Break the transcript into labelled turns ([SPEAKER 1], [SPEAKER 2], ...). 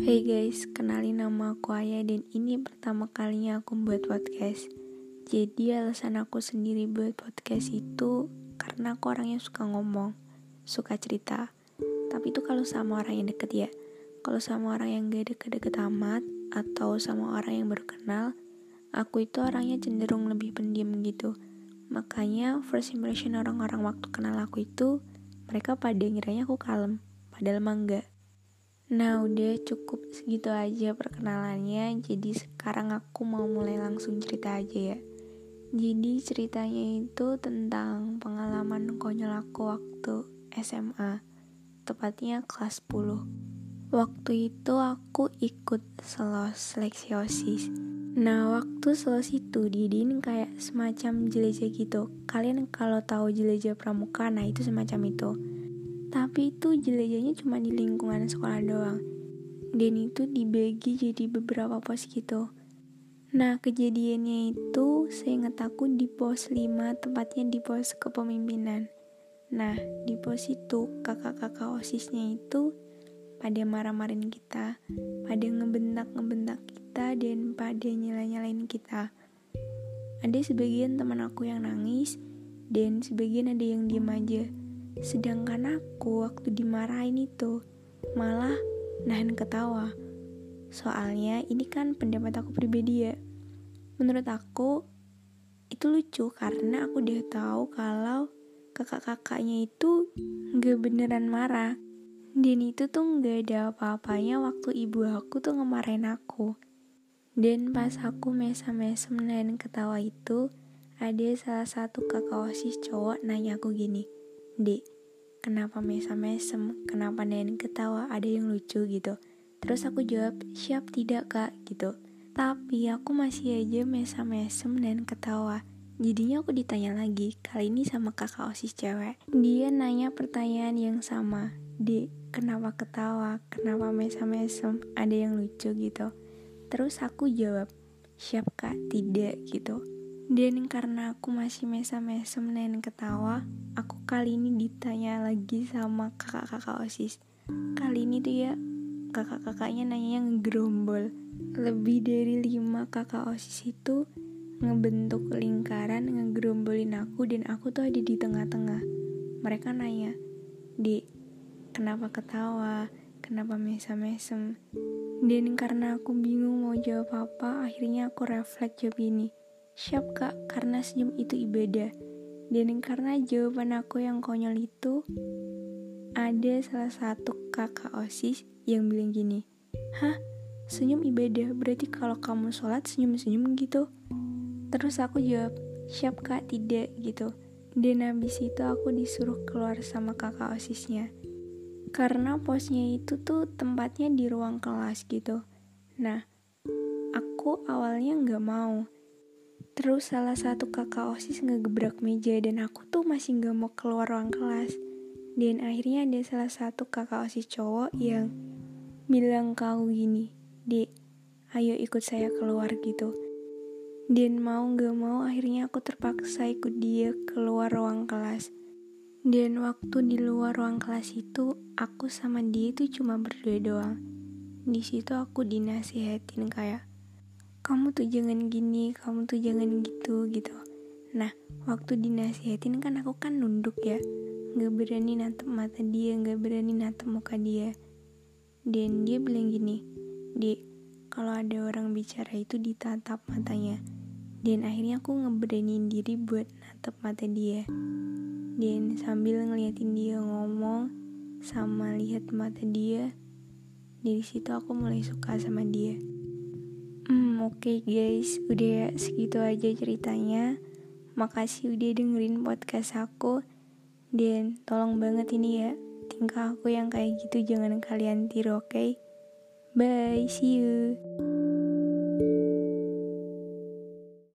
[SPEAKER 1] Hey guys, kenalin nama aku Aya dan ini pertama kalinya aku buat podcast. Jadi alasan aku sendiri buat podcast itu karena aku orangnya suka ngomong, suka cerita. Tapi itu kalau sama orang yang deket ya. Kalau sama orang yang gak deket-deket amat atau sama orang yang baru kenal, aku itu orangnya cenderung lebih pendiam gitu. Makanya first impression orang-orang waktu kenal aku itu mereka pada ngiranya aku kalem, padahal mah enggak. Nah udah cukup segitu aja perkenalannya. Jadi sekarang aku mau mulai langsung cerita aja ya. Jadi ceritanya itu tentang pengalaman konyol aku waktu SMA Tepatnya kelas 10 Waktu itu aku ikut selos seleksi OSIS Nah waktu selos itu didiin kayak semacam jelajah gitu. Kalian kalau tahu jelajah pramuka nah itu semacam itu tapi itu jelajahnya cuma di lingkungan sekolah doang. Dan itu dibagi jadi beberapa pos gitu. Nah, kejadiannya itu saya ingat aku di pos 5, tempatnya di pos kepemimpinan. Nah, di pos itu kakak-kakak OSISnya itu pada marah-marahin kita, pada ngebentak-ngebentak kita dan pada nyala-nyalain kita. Ada sebagian teman aku yang nangis dan sebagian ada yang diem aja. Sedangkan aku waktu dimarahin itu malah nahan ketawa. Soalnya ini kan pendapat aku pribadi ya. Menurut aku itu lucu karena aku udah tahu kalau kakak-kakaknya itu gak beneran marah. Dan itu tuh gak ada apa-apanya waktu ibu aku tuh ngemarahin aku. Dan pas aku mesem-mesem nahan ketawa itu, ada salah satu kakak osis cowok nanya aku gini, Dek, kenapa mesem-mesem, kenapa nenek ketawa, ada yang lucu gitu. Terus aku jawab, siap tidak kak gitu. Tapi aku masih aja mesem-mesem dan ketawa. Jadinya aku ditanya lagi, kali ini sama kakak osis cewek. Dia nanya pertanyaan yang sama, Dek, kenapa ketawa, kenapa mesem-mesem, ada yang lucu gitu. Terus aku jawab, siap kak, tidak gitu. Dan karena aku masih mesem-mesem dan ketawa, aku kali ini ditanya lagi sama kakak-kakak OSIS. Kali ini tuh ya, kakak-kakaknya nanya yang ngegerombol. Lebih dari lima kakak OSIS itu ngebentuk lingkaran ngegerombolin aku dan aku tuh ada di tengah-tengah. Mereka nanya, Dek, kenapa ketawa? Kenapa mesem-mesem? Dan karena aku bingung mau jawab apa, akhirnya aku refleks jawab ini Siap kak, karena senyum itu ibadah. Dan karena jawaban aku yang konyol itu, ada salah satu kakak OSIS yang bilang gini, Hah? Senyum ibadah, berarti kalau kamu sholat senyum-senyum gitu? Terus aku jawab, siap kak, tidak gitu. Dan habis itu aku disuruh keluar sama kakak OSISnya. Karena posnya itu tuh tempatnya di ruang kelas gitu. Nah, aku awalnya nggak mau Terus salah satu kakak OSIS ngegebrak meja dan aku tuh masih gak mau keluar ruang kelas. Dan akhirnya ada salah satu kakak OSIS cowok yang bilang kau gini, Dek, ayo ikut saya keluar gitu. Dan mau gak mau akhirnya aku terpaksa ikut dia keluar ruang kelas. Dan waktu di luar ruang kelas itu, aku sama dia itu cuma berdua doang. Di situ aku dinasihatin kayak, kamu tuh jangan gini, kamu tuh jangan gitu gitu. Nah, waktu dinasihatin kan aku kan nunduk ya, nggak berani natap mata dia, nggak berani natap muka dia. Dan dia bilang gini, Dek, kalau ada orang bicara itu ditatap matanya. Dan akhirnya aku ngeberaniin diri buat natap mata dia. Dan sambil ngeliatin dia ngomong, sama lihat mata dia, dari situ aku mulai suka sama dia. Oke okay guys, udah segitu aja ceritanya. Makasih udah dengerin podcast aku. Dan tolong banget ini ya, tingkah aku yang kayak gitu jangan kalian tiru, oke? Okay? Bye, see you.